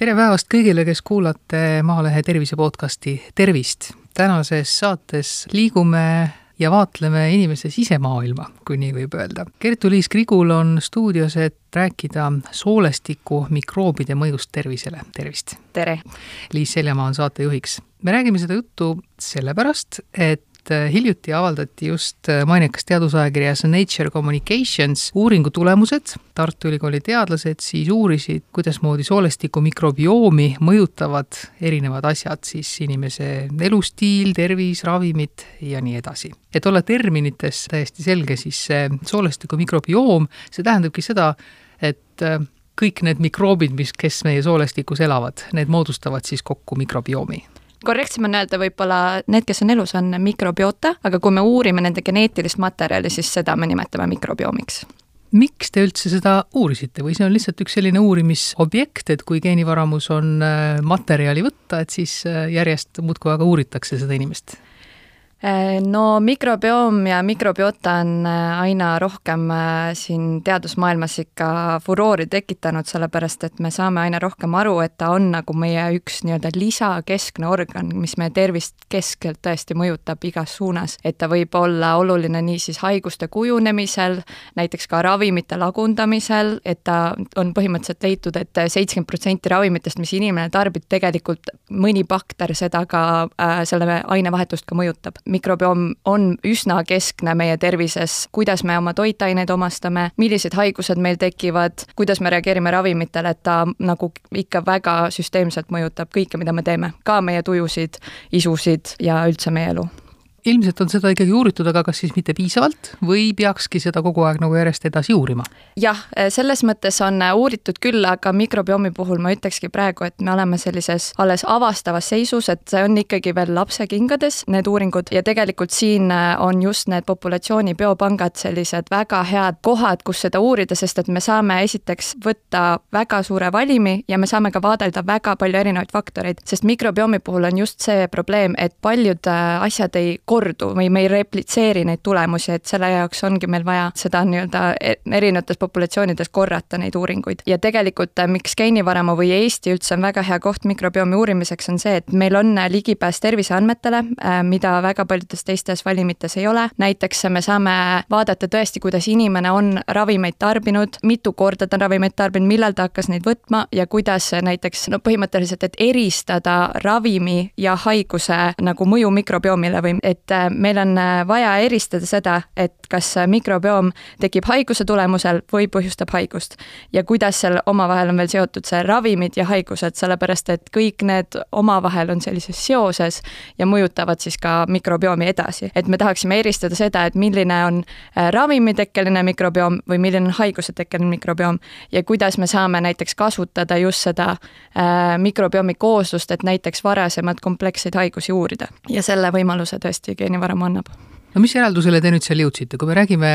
tere päevast kõigile, kes kuulate Maalehe tervise podcasti Tervist. tänases saates liigume ja vaatleme inimese sisemaailma, kui nii võib öelda. Kertu-Liis Krigul on stuudios, et rääkida soolestiku mikroobide mõjust tervisele, tervist! tere! Liis Seljamaa on saatejuhiks. me räägime seda juttu sellepärast, et et äh, hiljuti avaldati just äh, mainekas teadusajakirjas Nature Communications uuringu tulemused. Tartu Ülikooli teadlased siis uurisid, kuidasmoodi soolestiku mikrobiomi mõjutavad erinevad asjad, siis inimese elustiil, tervis, ravimid ja nii edasi. et olla terminites täiesti selge, siis see soolestiku mikrobioom, see tähendabki seda, et äh, kõik need mikroobid, mis, kes meie soolestikus elavad, need moodustavad siis kokku mikrobiomi korrektsem on öelda võib-olla need, kes on elus, on mikrobiota, aga kui me uurime nende geneetilist materjali, siis seda me nimetame mikrobiomiks miks te üldse seda uurisite või see on lihtsalt üks selline uurimisobjekt, et kui geenivaramus on äh, materjali võtta, et siis äh, järjest muudkui aga uuritakse seda inimest? Äh, no mikrobioom ja mikrobiota on äh, aina rohkem äh, siin teadusmaailmas ikka furoori tekitanud, sellepärast et me saame aina rohkem aru, et ta on nagu meie üks nii-öelda lisakeskne organ, mis meie tervist keskelt tõesti mõjutab igas suunas. et ta võib olla oluline niisiis haiguste kujunemisel, näiteks ka ravimite lagundamisel, et ta on põhimõtteliselt leitud et, et seitsekümmend protsenti ravimitest, mis inimene tarbib, tegelikult mõni bakter seda ka äh,, selle ainevahetust ka mõjutab mikrobioom on üsna keskne meie tervises, kuidas me oma toitaineid omastame, millised haigused meil tekivad, kuidas me reageerime ravimitele, et ta nagu ikka väga süsteemselt mõjutab kõike, mida me teeme, ka meie tujusid, isusid ja üldse meie elu ilmselt on seda ikkagi uuritud, aga kas siis mitte piisavalt või peakski seda kogu aeg nagu järjest edasi uurima? jah, selles mõttes on uuritud küll, aga mikrobiomi puhul ma ütlekski praegu, et me oleme sellises alles avastavas seisus, et see on ikkagi veel lapsekingades, need uuringud, ja tegelikult siin on just need populatsiooni biopangad sellised väga head kohad, kus seda uurida, sest et me saame esiteks võtta väga suure valimi ja me saame ka vaadelda väga palju erinevaid faktoreid, sest mikrobiomi puhul on just see probleem, et paljud asjad ei kordu või me ei replitseeri neid tulemusi, et selle jaoks ongi meil vaja seda nii-öelda e-, erinevates populatsioonides korrata neid uuringuid. ja tegelikult, äh, miks geenivaramu või Eesti üldse on väga hea koht mikrobiomi uurimiseks, on see, et meil on äh, ligipääs terviseandmetele, äh, mida väga paljudes teistes valimites ei ole. näiteks me saame vaadata tõesti, kuidas inimene on ravimeid tarbinud, mitu korda ta on ravimeid tarbinud, millal ta hakkas neid võtma ja kuidas näiteks no põhimõtteliselt, et eristada ravimi ja haiguse nagu mõju mikrobiomile või et et äh, meil on äh, vaja eristada seda, et kas äh, mikrobioom tekib haiguse tulemusel või põhjustab haigust. ja kuidas seal omavahel on veel seotud see ravimid ja haigused, sellepärast et kõik need omavahel on sellises seoses ja mõjutavad siis ka mikrobiomi edasi. et me tahaksime eristada seda, et milline on ravimitekkeline mikrobioom või milline on haigusetekkeline mikrobioom ja kuidas me saame näiteks kasutada just seda mikrobiomi kooslust, et näiteks varasemaid kompleksseid haigusi uurida. ja selle võimaluse tõesti Eesti geenivaramu annab. No mis järeldusele te nüüd seal jõudsite, kui me räägime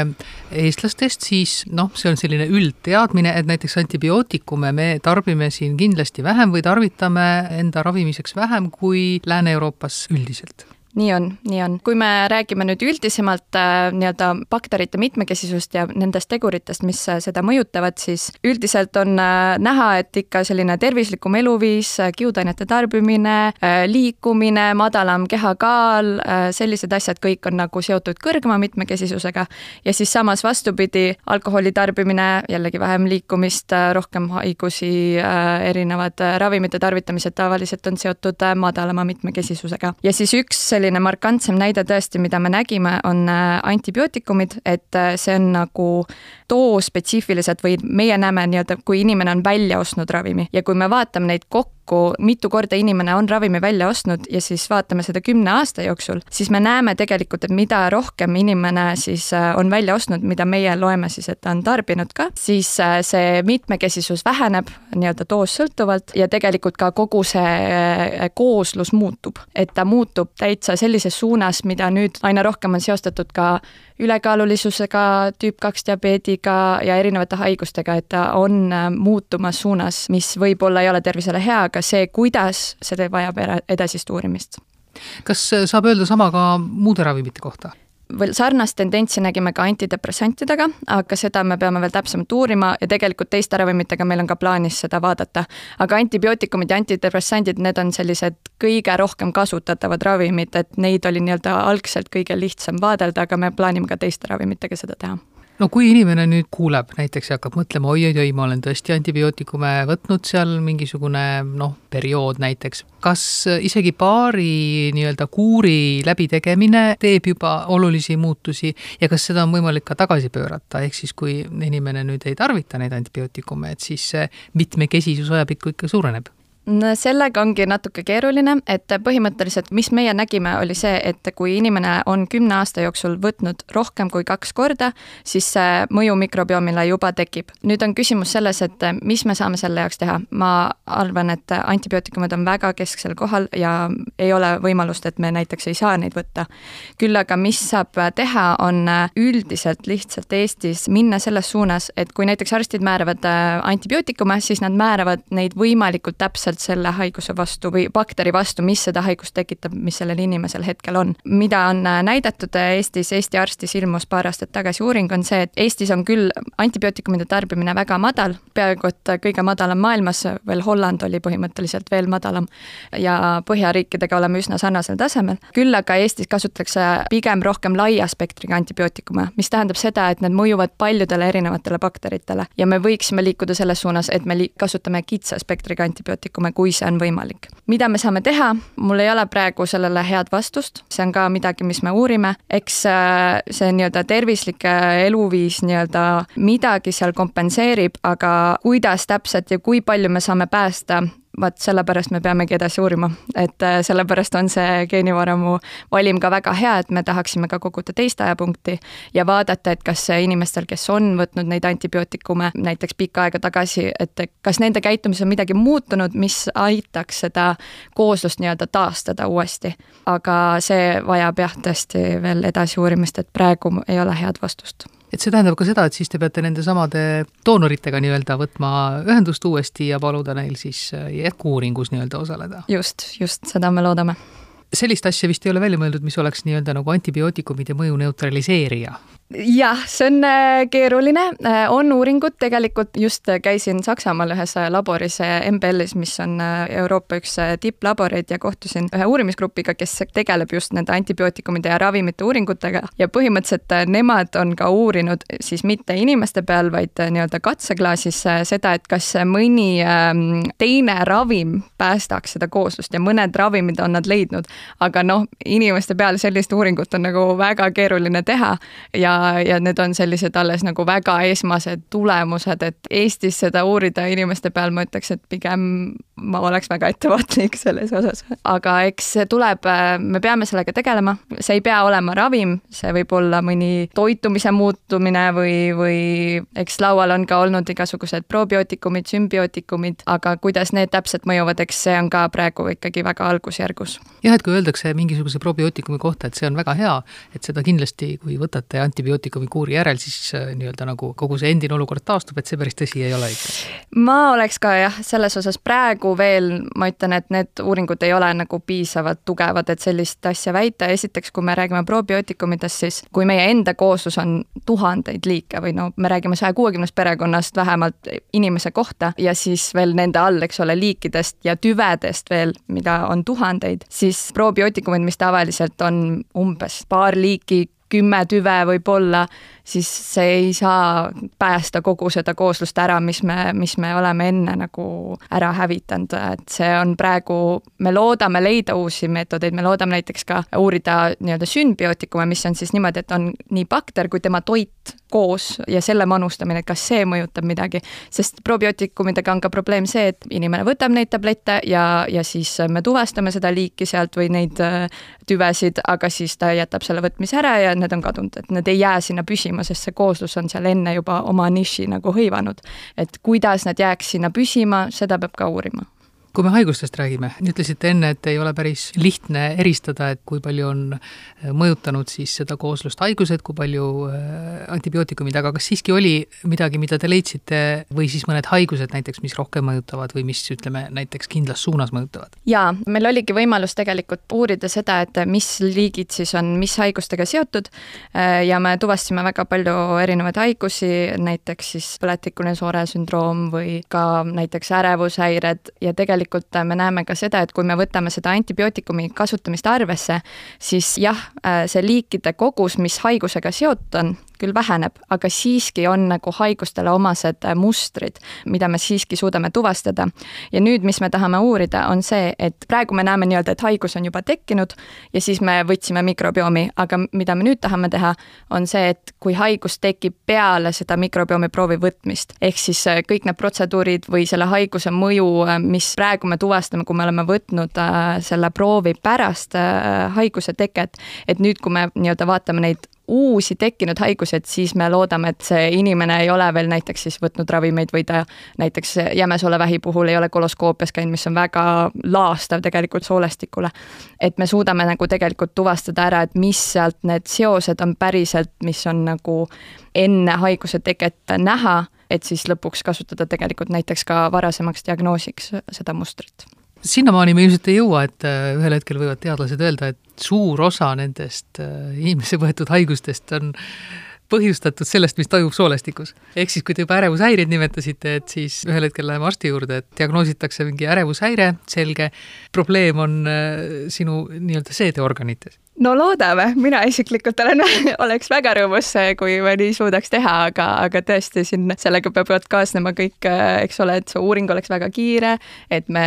eestlastest, siis noh, see on selline üldteadmine, et näiteks antibiootikume me tarbime siin kindlasti vähem või tarvitame enda ravimiseks vähem kui Lääne-Euroopas üldiselt nii on, nii on. kui me räägime nüüd üldisemalt äh, nii-öelda bakterite mitmekesisust ja nendest teguritest, mis äh, seda mõjutavad, siis üldiselt on äh, näha, et ikka selline tervislikum eluviis, kiudainete tarbimine, liikumine, madalam kehakaal, sellised asjad kõik on nagu seotud kõrgema mitmekesisusega. ja siis samas vastupidi, alkoholi tarbimine, jällegi vähem liikumist, rohkem haigusi, erinevad ravimite tarvitamised tavaliselt on seotud madalama mitmekesisusega. ja siis üks selline selline markantsem näide tõesti, mida me nägime, on äh, antibiootikumid, et äh, see on nagu doospetsiifiliselt või meie näeme nii-öelda, kui inimene on välja ostnud ravimi. Ja kui me vaatame neid kokku, kokku, mitu korda inimene on ravimi välja ostnud ja siis vaatame seda kümne aasta jooksul, siis me näeme tegelikult, et mida rohkem inimene siis äh, on välja ostnud, mida meie loeme siis, et ta on tarbinud ka, siis äh, see mitmekesisus väheneb nii-öelda doos sõltuvalt ja tegelikult ka kogu see äh, kooslus muutub. et ta muutub täitsa sellises suunas, mida nüüd aina rohkem on seostatud ka ülekaalulisusega, tüüp kaks diabeediga ja erinevate haigustega, et ta on muutumas suunas, mis võib-olla ei ole tervisele hea, aga see, kuidas, see vajab edasist uurimist. kas saab öelda sama ka muude ravimite kohta? Veel sarnast tendentsi nägime ka antidepressantidega, aga seda me peame veel täpsemalt uurima ja tegelikult teiste ravimitega meil on ka plaanis seda vaadata. aga antibiootikumid ja antidepressandid, need on sellised kõige rohkem kasutatavad ravimid, et neid oli nii-öelda algselt kõige lihtsam vaadelda, aga me plaanime ka teiste ravimitega seda teha no kui inimene nüüd kuuleb näiteks ja hakkab mõtlema oi-oi-oi, ma olen tõesti antibiootikume võtnud seal mingisugune noh, periood näiteks, kas isegi paari nii-öelda kuuri läbitegemine teeb juba olulisi muutusi ja kas seda on võimalik ka tagasi pöörata, ehk siis kui inimene nüüd ei tarvita neid antibiootikume, et siis see mitmekesisus ajapikku ikka suureneb? Sellega ongi natuke keeruline, et põhimõtteliselt, mis meie nägime, oli see, et kui inimene on kümne aasta jooksul võtnud rohkem kui kaks korda, siis see mõju mikrobiomile juba tekib. nüüd on küsimus selles, et mis me saame selle jaoks teha. ma arvan, et antibiootikumid on väga kesksel kohal ja ei ole võimalust, et me näiteks ei saa neid võtta. küll aga mis saab teha, on üldiselt lihtsalt Eestis minna selles suunas, et kui näiteks arstid määravad antibiootikume, siis nad määravad neid võimalikult täpselt täpselt selle haiguse vastu või bakteri vastu, mis seda haigust tekitab, mis sellel inimesel hetkel on. mida on äh, näidatud äh, Eestis, Eesti arstis ilmus paar aastat tagasi uuring, on see, et Eestis on küll antibiootikumide tarbimine väga madal, peaaegu et kõige madalam maailmas, veel Holland oli põhimõtteliselt veel madalam, ja Põhjariikidega oleme üsna sarnasel tasemel. küll aga Eestis kasutatakse pigem rohkem laia spektriga antibiootikume, mis tähendab seda, et need mõjuvad paljudele erinevatele bakteritele ja me võiksime liikuda selles suunas, et me kasutame kitsa spektriga antibiootikume, liikuma, kui see on võimalik. mida me saame teha, mul ei ole praegu sellele head vastust, see on ka midagi, mis me uurime, eks äh, see nii-öelda tervislik eluviis nii-öelda midagi seal kompenseerib, aga kuidas täpselt ja kui palju me saame päästa, vaat sellepärast me peamegi edasi uurima, et äh, sellepärast on see geenivaramu valim ka väga hea, et me tahaksime ka koguda teist ajapunkti ja vaadata, et kas inimestel, kes on võtnud neid antibiootikume näiteks pikka aega tagasi, et kas nende käitumises on midagi muutunud, mis aitaks seda kooslust nii-öelda taastada uuesti. aga see vajab jah, tõesti veel edasi uurimist, et praegu ei ole head vastust et see tähendab ka seda, et siis te peate nendesamade doonoritega nii-öelda võtma ühendust uuesti ja paluda neil siis äh, jätku-uuringus nii-öelda osaleda? just, just seda me loodame. sellist asja vist ei ole välja mõeldud, mis oleks nii-öelda nagu antibiootikumide mõju neutraliseerija jah, see on äh, keeruline, äh, on uuringud, tegelikult just käisin Saksamaal ühes äh, laboris MBL-is, mis on Euroopa üks tipplaboreid ja kohtusin ühe uurimisgrupiga, kes tegeleb just nende antibiootikumide ja ravimite uuringutega. Ja põhimõtteliselt nemad on ka uurinud siis mitte inimeste peal, vaid nii-öelda katseklaasis seda, et kas mõni ähm, teine ravim päästaks seda kooslust ja mõned ravimid on nad leidnud, aga noh, inimeste peal sellist uuringut on nagu väga keeruline teha. Ja ja need on sellised alles nagu väga esmased tulemused, et Eestis seda uurida inimeste peal, ma ütleks, et pigem ma oleks väga ettevaatlik selles osas. aga eks see tuleb, me peame sellega tegelema, see ei pea olema ravim, see võib olla mõni toitumise muutumine või, või eks laual on ka olnud igasugused probiootikumid, sümbiootikumid, aga kuidas need täpselt mõjuvad, eks see on ka praegu ikkagi väga algusjärgus. jah, et kui öeldakse mingisuguse probiootikumi kohta, et see on väga hea, et seda kindlasti, kui võtate anti antibiootikumi kuuri järel siis äh, nii-öelda nagu kogu see endine olukord taastub, et see päris tõsi ei ole ikka? ma oleks ka jah, selles osas praegu veel, ma ütlen, et need uuringud ei ole nagu piisavalt tugevad, et sellist asja väita, esiteks, kui me räägime probiootikumidest, siis kui meie enda kooslus on tuhandeid liike või no me räägime saja kuuekümnest perekonnast vähemalt inimese kohta ja siis veel nende all, eks ole, liikidest ja tüvedest veel, mida on tuhandeid, siis probiootikumid, mis tavaliselt on umbes paar liiki kümme tüve võib-olla, siis see ei saa päästa kogu seda kooslust ära, mis me, mis me oleme enne nagu ära hävitanud, et see on praegu, me loodame leida uusi meetodeid, me loodame näiteks ka uurida nii-öelda sümbiootikume, mis on siis niimoodi, et on nii bakter kui tema toit koos ja selle manustamine, et kas see mõjutab midagi, sest probiootikumidega on ka probleem see, et inimene võtab neid tablette ja, ja siis me tuvastame seda liiki sealt või neid äh, tüvesid, aga siis ta jätab selle võtmise ära ja need on kadunud, et need ei jää sinna püsima, sest see kooslus on seal enne juba oma niši nagu hõivanud. et kuidas nad jääks sinna püsima, seda peab ka uurima kui me haigustest räägime, ütlesite enne, et ei ole päris lihtne eristada, et kui palju on äh, mõjutanud siis seda kooslust haigused, kui palju äh, antibiootikumid, aga kas siiski oli midagi, mida te leidsite või siis mõned haigused näiteks, mis rohkem mõjutavad või mis ütleme, näiteks kindlas suunas mõjutavad? jaa, meil oligi võimalus tegelikult uurida seda, et mis liigid siis on mis haigustega seotud äh, ja me tuvastasime väga palju erinevaid haigusi, näiteks siis põletikuline soore sündroom või ka näiteks ärevushäired ja tegelikult tegelikult äh, me näeme ka seda, et kui me võtame seda antibiootikumi kasutamist arvesse, siis jah, äh, see liikide kogus, mis haigusega seotud on, küll väheneb, aga siiski on nagu haigustele omased äh, mustrid, mida me siiski suudame tuvastada. ja nüüd, mis me tahame uurida, on see, et praegu me näeme nii-öelda, et haigus on juba tekkinud ja siis me võtsime mikrobiomi, aga mida me nüüd tahame teha, on see, et kui haigus tekib peale seda mikrobiomi proovi võtmist, ehk siis äh, kõik need protseduurid või selle haiguse mõju, äh, mis praegu me tuvastame, kui me oleme võtnud selle proovi pärast haiguse teket, et nüüd, kui me nii-öelda vaatame neid uusi tekkinud haigused, siis me loodame, et see inimene ei ole veel näiteks siis võtnud ravimeid või ta näiteks jämesolevähi puhul ei ole koloskoopias käinud, mis on väga laastav tegelikult soolestikule. et me suudame nagu tegelikult tuvastada ära, et mis sealt need seosed on päriselt, mis on nagu enne haiguse teket näha, et siis lõpuks kasutada tegelikult näiteks ka varasemaks diagnoosiks seda mustrit sinnamaani me ilmselt ei jõua, et äh, ühel hetkel võivad teadlased öelda, et suur osa nendest äh, inimese võetud haigustest on põhjustatud sellest, mis toimub soolestikus. ehk siis, kui te juba ärevushäireid nimetasite, et siis ühel hetkel läheme arsti juurde, et diagnoositakse mingi ärevushäire, selge, probleem on äh, sinu nii-öelda seedeorganites no loodame, mina isiklikult olen, oleks väga rõõmus, kui me nii suudaks teha, aga, aga tõesti siin sellega peavad kaasnema kõik, eks ole, et see uuring oleks väga kiire, et me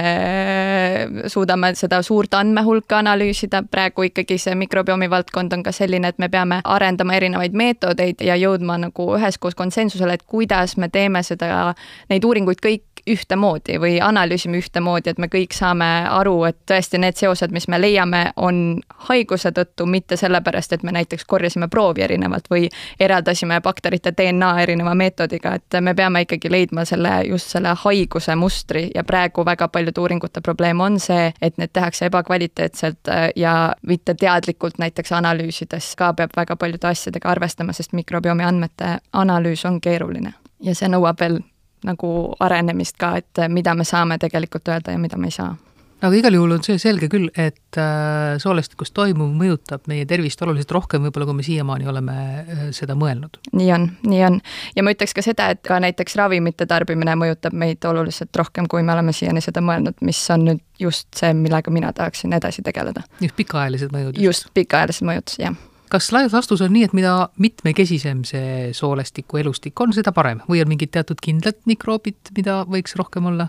suudame seda suurt andmehulka analüüsida, praegu ikkagi see mikrobiomi valdkond on ka selline, et me peame arendama erinevaid meetodeid ja jõudma nagu üheskoos konsensusele, et kuidas me teeme seda, neid uuringuid kõik ühtemoodi või analüüsime ühtemoodi, et me kõik saame aru, et tõesti need seosed, mis me leiame, on haiguse tõttu, mitte sellepärast, et me näiteks korjasime proovi erinevalt või eraldasime bakterite DNA erineva meetodiga, et me peame ikkagi leidma selle, just selle haiguse mustri ja praegu väga paljude uuringute probleem on see, et need tehakse ebakvaliteetselt äh, ja mitte teadlikult näiteks analüüsides ka peab väga paljude asjadega arvestama, sest mikrobiomi andmete analüüs on keeruline. Ja see nõuab veel nagu arenemist ka, et mida me saame tegelikult öelda ja mida me ei saa aga igal juhul on see selge küll, et äh, soolestikus toimuv mõjutab meie tervist oluliselt rohkem võib-olla, kui me siiamaani oleme äh, seda mõelnud. nii on, nii on. ja ma ütleks ka seda, et ka näiteks ravimite tarbimine mõjutab meid oluliselt rohkem, kui me oleme siiani seda mõelnud, mis on nüüd just see, millega mina tahaksin edasi tegeleda. just pikaajalised mõjud. just, just, pikaajalised mõjud, jah kas laias laastus on nii, et mida mitmekesisem see soolestiku elustik on, seda parem või on mingid teatud kindlad mikroobid, mida võiks rohkem olla?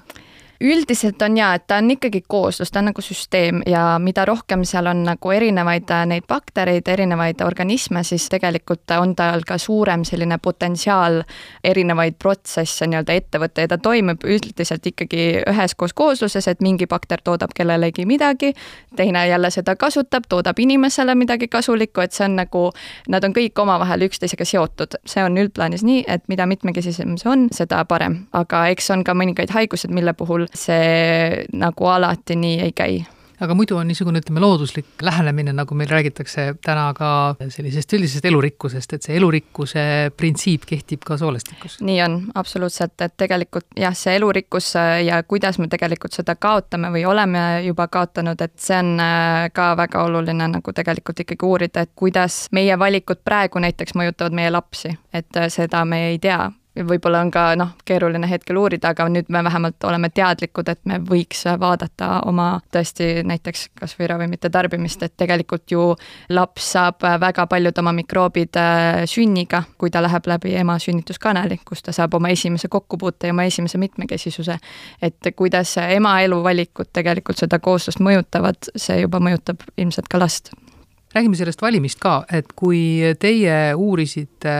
Üldiselt on jaa, et ta on ikkagi kooslus, ta on nagu süsteem ja mida rohkem seal on nagu erinevaid äh, neid baktereid, erinevaid organisme, siis tegelikult on tal ka suurem selline potentsiaal erinevaid protsesse nii-öelda ette võtta ja ta toimib üldiselt ikkagi üheskoos koosluses, et mingi bakter toodab kellelegi midagi, teine jälle seda kasutab, toodab inimesele midagi kasulikku, et see on nagu, nad on kõik omavahel üksteisega seotud. see on üldplaanis nii, et mida mitmekesisem see on, seda parem. aga eks on ka mõningaid haigused, mille puhul see nagu alati nii ei käi. Aga muidu on niisugune, ütleme, looduslik lähenemine, nagu meil räägitakse täna ka sellisest üldisest elurikkusest, et see elurikkuse printsiip kehtib ka soolestikus? nii on, absoluutselt, et tegelikult jah, see elurikkus ja kuidas me tegelikult seda kaotame või oleme juba kaotanud, et see on äh, ka väga oluline nagu tegelikult ikkagi uurida, et kuidas meie valikud praegu näiteks mõjutavad meie lapsi, et äh, seda me ei tea võib-olla on ka noh, keeruline hetkel uurida, aga nüüd me vähemalt oleme teadlikud, et me võiks vaadata oma tõesti näiteks kas või ravimite tarbimist, et tegelikult ju laps saab väga paljud oma mikroobid äh, sünniga, kui ta läheb läbi ema sünnituskanali, kus ta saab oma esimese kokkupuute ja oma esimese mitmekesisuse. et kuidas ema eluvalikud tegelikult seda kooslust mõjutavad, see juba mõjutab ilmselt ka last räägime sellest valimist ka, et kui teie uurisite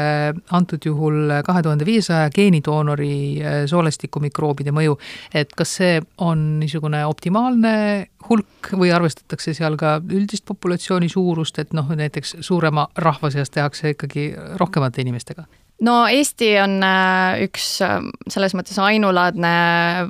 antud juhul kahe tuhande viiesaja geenidoonori äh, soolestikumikroobide mõju, et kas see on niisugune optimaalne hulk või arvestatakse seal ka üldist populatsiooni suurust, et noh, näiteks suurema rahva seas tehakse ikkagi rohkemate inimestega? No Eesti on äh, üks äh, selles mõttes ainulaadne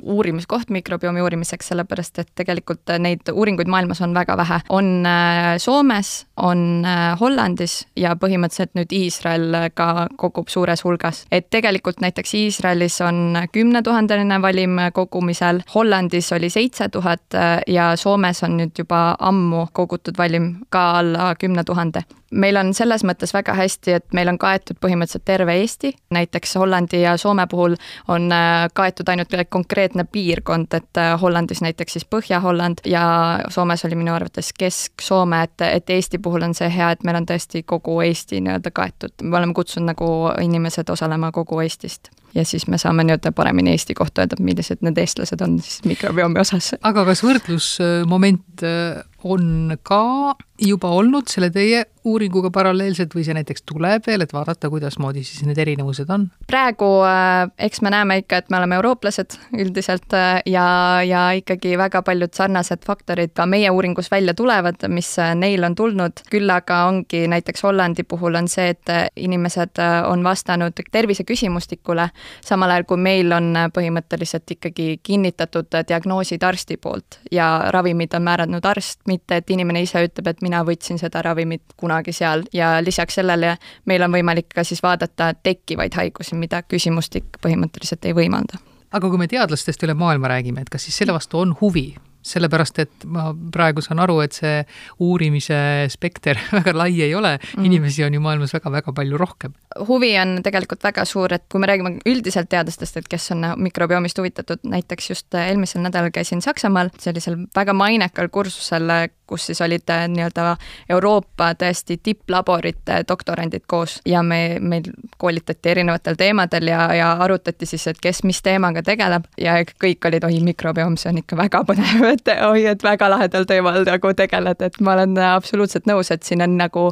uurimiskoht mikrobiomi uurimiseks, sellepärast et tegelikult neid uuringuid maailmas on väga vähe. on äh, Soomes, on Hollandis ja põhimõtteliselt nüüd Iisrael ka kogub suures hulgas. et tegelikult näiteks Iisraelis on kümnetuhandeline valim kogumisel, Hollandis oli seitse tuhat ja Soomes on nüüd juba ammu kogutud valim ka alla kümne tuhande meil on selles mõttes väga hästi, et meil on kaetud põhimõtteliselt terve Eesti, näiteks Hollandi ja Soome puhul on äh, kaetud ainult konkreetne piirkond, et äh, Hollandis näiteks siis Põhja-Holland ja Soomes oli minu arvates Kesk-Soome, et, et Eesti puhul on see hea, et meil on tõesti kogu Eesti nii-öelda kaetud, me oleme kutsunud nagu inimesed osalema kogu Eestist ja siis me saame nii-öelda paremini Eesti kohta öelda, millised need eestlased on siis mikrobiomi osas. aga kas võrdlusmoment äh, on ka juba olnud selle teie uuringuga paralleelselt või see näiteks tuleb veel, et vaadata, kuidasmoodi siis need erinevused on? praegu äh, eks me näeme ikka, et me oleme eurooplased üldiselt äh, ja, ja ikkagi väga paljud sarnased faktorid ka meie uuringus välja tulevad, mis neil on tulnud, küll aga ongi näiteks Hollandi puhul on see, et inimesed on vastanud terviseküsimustikule, samal ajal kui meil on põhimõtteliselt ikkagi kinnitatud diagnoosid arsti poolt ja ravimid on määranud arst, mitte et inimene ise ütleb, et mina võtsin seda ravimit kunagi seal ja lisaks sellele meil on võimalik ka siis vaadata tekkivaid haigusi, mida küsimustik põhimõtteliselt ei võimalda. aga kui me teadlastest üle maailma räägime, et kas siis selle vastu on huvi sellepärast, et ma praegu saan aru, et see uurimise spekter väga lai ei ole mm., inimesi on ju maailmas väga-väga palju rohkem. huvi on tegelikult väga suur, et kui me räägime üldiselt teadlastest, et kes on mikrobiomist huvitatud, näiteks just eelmisel nädalal käisin Saksamaal sellisel väga mainekal kursusel, kus siis olid äh, nii-öelda Euroopa tõesti tipplaborite doktorandid koos ja me, meil koolitati erinevatel teemadel ja, ja arutati siis, et kes mis teemaga tegeleb ja kõik olid, oi, mikrobiom, see on ikka väga põnev et oi, et väga lahedal teemal nagu tegeled, et ma olen absoluutselt nõus, et siin on nagu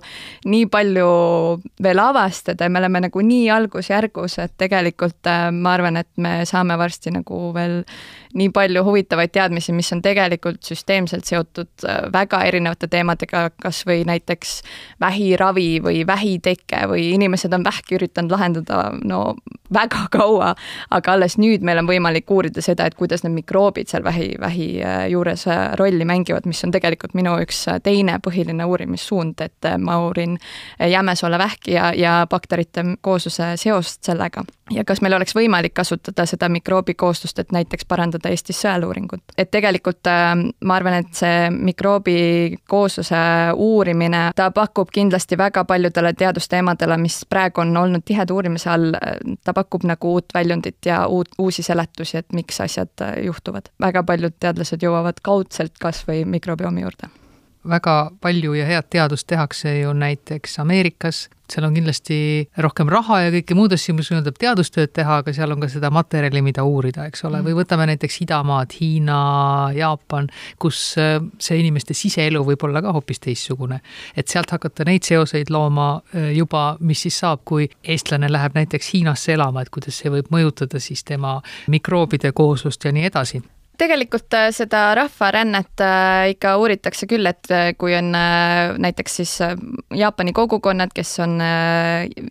nii palju veel avastada ja me oleme nagu nii algusjärgus, et tegelikult äh, ma arvan, et me saame varsti nagu veel nii palju huvitavaid teadmisi, mis on tegelikult süsteemselt seotud äh, väga erinevate teemadega, kas või näiteks vähiravi või vähiteke või inimesed on vähki üritanud lahendada no väga kaua, aga alles nüüd meil on võimalik uurida seda, et kuidas need mikroobid seal vähi, vähi äh, juures äh, rolli mängivad, mis on tegelikult minu üks teine põhiline uurimissuund, et ma uurin jämesoolevähki ja, ja bakterite koosluse seost sellega. Ja kas meil oleks võimalik kasutada seda mikroobikooslust, et näiteks parandada Eestis sõeluuringut. et tegelikult äh, ma arvan, et see mikroobi koosluse uurimine, ta pakub kindlasti väga paljudele teadusteemadele, mis praegu on olnud tiheda uurimise all, ta pakub nagu uut väljundit ja uut, uusi seletusi, et miks asjad äh, juhtuvad. väga paljud teadlased jõuavad kaudselt kas või mikrobiomi juurde väga palju ja head teadust tehakse ju näiteks Ameerikas, seal on kindlasti rohkem raha ja kõiki muud asju, mis võimaldab teadustööd teha, aga seal on ka seda materjali, mida uurida, eks ole, või mm. võtame näiteks idamaad, Hiina, Jaapan, kus äh, see inimeste siseelu võib olla ka hoopis teistsugune. et sealt hakata neid seoseid looma äh, juba, mis siis saab, kui eestlane läheb näiteks Hiinasse elama, et kuidas see võib mõjutada siis tema mikroobide kooslust ja nii edasi tegelikult äh, seda rahvarännet äh, ikka uuritakse küll, et äh, kui on näiteks siis Jaapani kogukonnad, kes on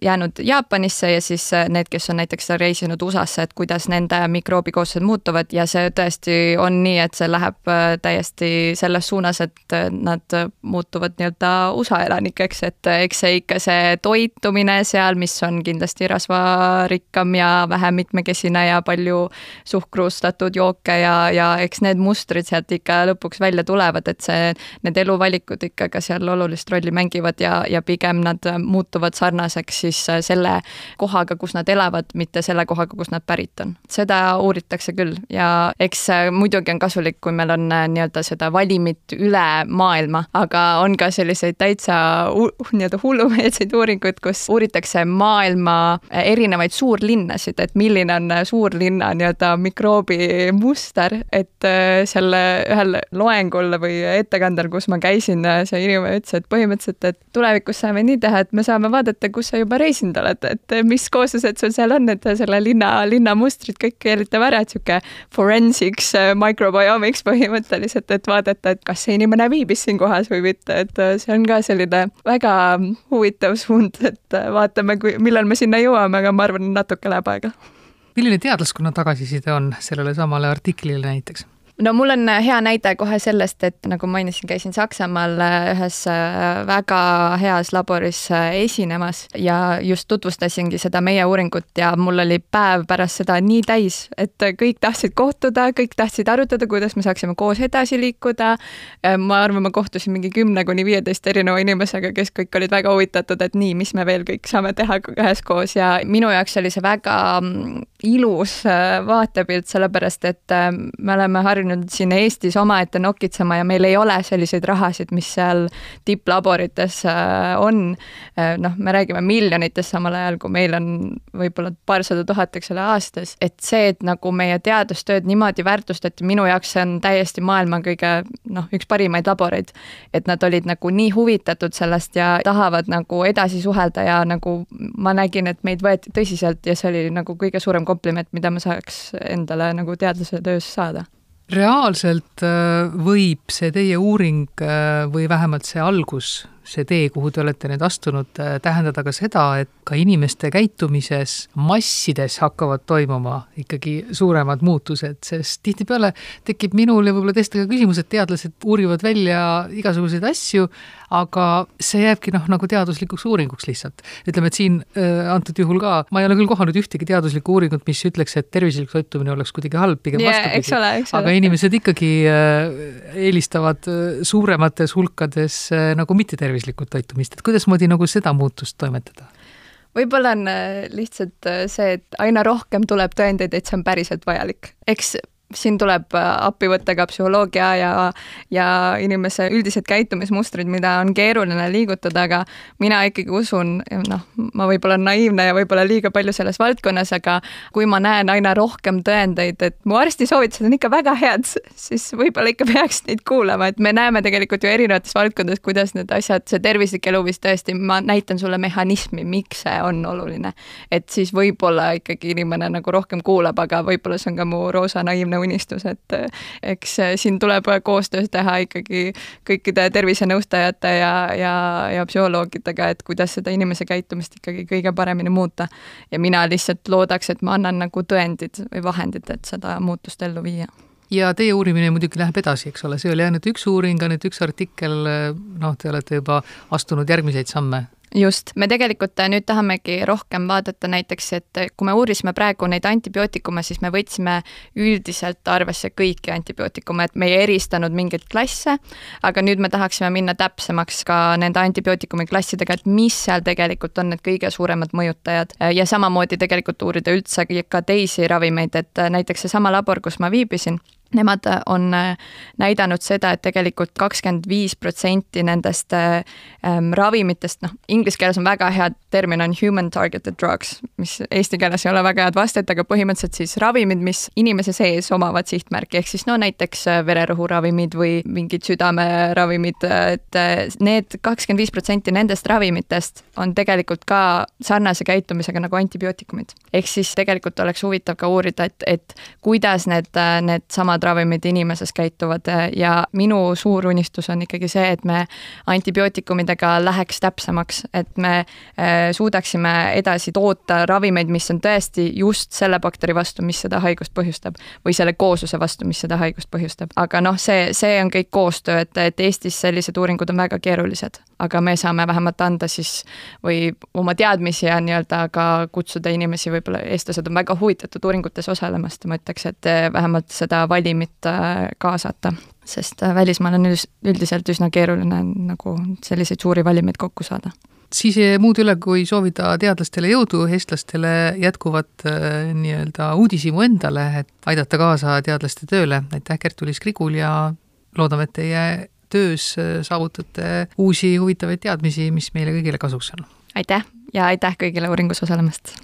jäänud Jaapanisse ja siis need, kes on näiteks reisinud USA-sse, et kuidas nende mikroobikooslused muutuvad ja see tõesti on nii, et see läheb täiesti selles suunas, et nad muutuvad nii-öelda USA elanikeks, et eks see ikka see toitumine seal, mis on kindlasti rasvarikkam ja vähem mitmekesine ja palju suhkrustatud jooke ja, ja eks need mustrid sealt ikka lõpuks välja tulevad, et see, need eluvalikud ikka ka seal olulist rolli mängivad ja, ja pigem nad muutuvad sarnaseks siis selle kohaga, kus nad elavad, mitte selle kohaga, kust nad pärit on. seda uuritakse küll ja eks muidugi on kasulik, kui meil on nii-öelda seda valimit üle maailma, aga on ka selliseid täitsa nii-öelda hullumeelseid uuringuid, kus uuritakse maailma erinevaid suurlinnasid, et milline on suurlinna nii-öelda mikroobimuster et äh, selle ühel loengul või ettekandel, kus ma käisin, äh, see inimene ütles, et põhimõtteliselt, et tulevikus saame nii teha, et me saame vaadata, kus sa juba reisinud oled, et mis kooslused sul seal on, et selle linna, linna mustrid kõik keelitame ära, et niisugune forensics, microbiomics põhimõtteliselt, et vaadata, et kas see inimene viibis siin kohas või mitte, et see on ka selline väga huvitav suund, et vaatame, kui, millal me sinna jõuame, aga ma arvan, natuke läheb aega milline teadlaskonna tagasiside on sellele samale artiklile näiteks? no mul on äh, hea näide kohe sellest, et nagu mainisin, käisin Saksamaal äh, ühes äh, väga heas laboris esinemas ja just tutvustasingi seda meie uuringut ja mul oli päev pärast seda nii täis, et kõik tahtsid kohtuda, kõik tahtsid arutada, kuidas me saaksime koos edasi liikuda. ma arvan, ma kohtusin mingi kümne kuni viieteist erineva inimesega, kes kõik olid väga huvitatud, et nii, mis me veel kõik saame teha üheskoos ja minu jaoks oli see väga mm, ilus vaatepilt, sellepärast et me oleme harjunud siin Eestis omaette nokitsema ja meil ei ole selliseid rahasid, mis seal tipplaborites äh, on. Äh, noh, me räägime miljonitest, samal ajal kui meil on võib-olla paarsada tuhat, eks ole, aastas. et see, et nagu meie teadustööd niimoodi väärtustati, minu jaoks see on täiesti maailma kõige noh, üks parimaid laboreid. et nad olid nagu nii huvitatud sellest ja tahavad nagu edasi suhelda ja nagu ma nägin, et meid võeti tõsiselt ja see oli nagu kõige suurem kompliment, mida ma saaks endale nagu teadlase töös saada. Reaalselt äh, võib see teie uuring äh, või vähemalt see algus see tee, kuhu te olete nüüd astunud, äh, tähendada ka seda, et ka inimeste käitumises massides hakkavad toimuma ikkagi suuremad muutused, sest tihtipeale tekib minul ja võib-olla teistel ka küsimus, et teadlased uurivad välja igasuguseid asju, aga see jääbki noh, nagu teaduslikuks uuringuks lihtsalt. ütleme, et siin äh, antud juhul ka, ma ei ole küll kohanud ühtegi teaduslikku uuringut, mis ütleks, et tervislik toitumine oleks kuidagi halb, pigem yeah, vastupidi. aga inimesed ikkagi äh, eelistavad suuremates hulkades nagu mittetervislikku toitumist, et kuidasmoodi nagu seda muutust toimetada? võib-olla on äh, lihtsalt äh, see, et aina rohkem tuleb tõendeid, et see on päriselt vajalik. eks siin tuleb äh, appi võtta ka psühholoogia ja, ja inimese üldised käitumismustrid, mida on keeruline liigutada, aga mina ikkagi usun, noh, ma võib-olla olen naiivne ja võib-olla liiga palju selles valdkonnas, aga kui ma näen aina rohkem tõendeid, et mu arsti soovitused on ikka väga head, siis võib-olla ikka peaks neid kuulama, et me näeme tegelikult ju erinevates valdkondades, kuidas need asjad, see tervislik eluviis tõesti, ma näitan sulle mehhanismi, miks see on oluline. et siis võib-olla ikkagi inimene nagu rohkem kuulab, aga võib-olla see on ka mu roosa naiivne selline unistus, et eh, eks eh, siin tuleb koostöös teha ikkagi kõikide tervisenõustajate ja, ja, ja psühholoogidega, et kuidas seda inimese käitumist ikkagi kõige paremini muuta. ja mina lihtsalt loodaks, et ma annan nagu tõendid või vahendid, et seda muutust ellu viia. Ja teie uurimine muidugi läheb edasi, eks ole, see oli ainult üks uuring, ainult üks artikkel, noh, te olete juba astunud järgmiseid samme just, me tegelikult äh, nüüd tahamegi rohkem vaadata näiteks, et äh, kui me uurisime praegu neid antibiootikume, siis me võtsime üldiselt arvesse kõiki antibiootikume, et me ei eristanud mingeid klasse, aga nüüd me tahaksime minna täpsemaks ka nende antibiootikumi klassidega, et mis seal tegelikult on need kõige suuremad mõjutajad. Ja samamoodi tegelikult uurida üldse ka teisi ravimeid, et äh, näiteks seesama labor, kus ma viibisin, Nemad on äh, näidanud seda, et tegelikult kakskümmend viis protsenti nendest ähm, ravimitest, noh, inglise keeles on väga hea termin on human targeted drugs, mis eesti keeles ei ole väga head vastet, aga põhimõtteliselt siis ravimid, mis inimese sees omavad sihtmärki, ehk siis no näiteks äh, vererõhuravimid või mingid südameravimid, et need kakskümmend viis protsenti nendest ravimitest on tegelikult ka sarnase käitumisega nagu antibiootikumid. ehk siis tegelikult oleks huvitav ka uurida, et, et kuidas need, need samad ravimid inimeses käituvad ja minu suur unistus on ikkagi see, et me antibiootikumidega läheks täpsemaks, et me äh, suudaksime edasi toota ravimeid, mis on tõesti just selle bakteri vastu, mis seda haigust põhjustab või selle koosluse vastu, mis seda haigust põhjustab. aga noh, see, see on kõik koostöö, et, et Eestis sellised uuringud on väga keerulised, aga me saame vähemalt anda siis või oma teadmisi ja nii-öelda ka kutsuda inimesi, võib-olla eestlased on väga huvitatud uuringutes osalemast ja ma ütleks, et vähemalt seda vali valimit äh, kaasata, sest äh, välismaal on üldiselt üsna keeruline nagu selliseid suuri valimeid kokku saada siis muud üle, kui soovida teadlastele jõudu, eestlastele jätkuvat nii-öelda uudishimu endale, et aidata kaasa teadlaste tööle. aitäh, Gert-Ulis Krigul ja loodame, et teie töös saavutate uusi huvitavaid teadmisi, mis meile kõigile kasuks on. aitäh ja aitäh kõigile uuringus osalemast!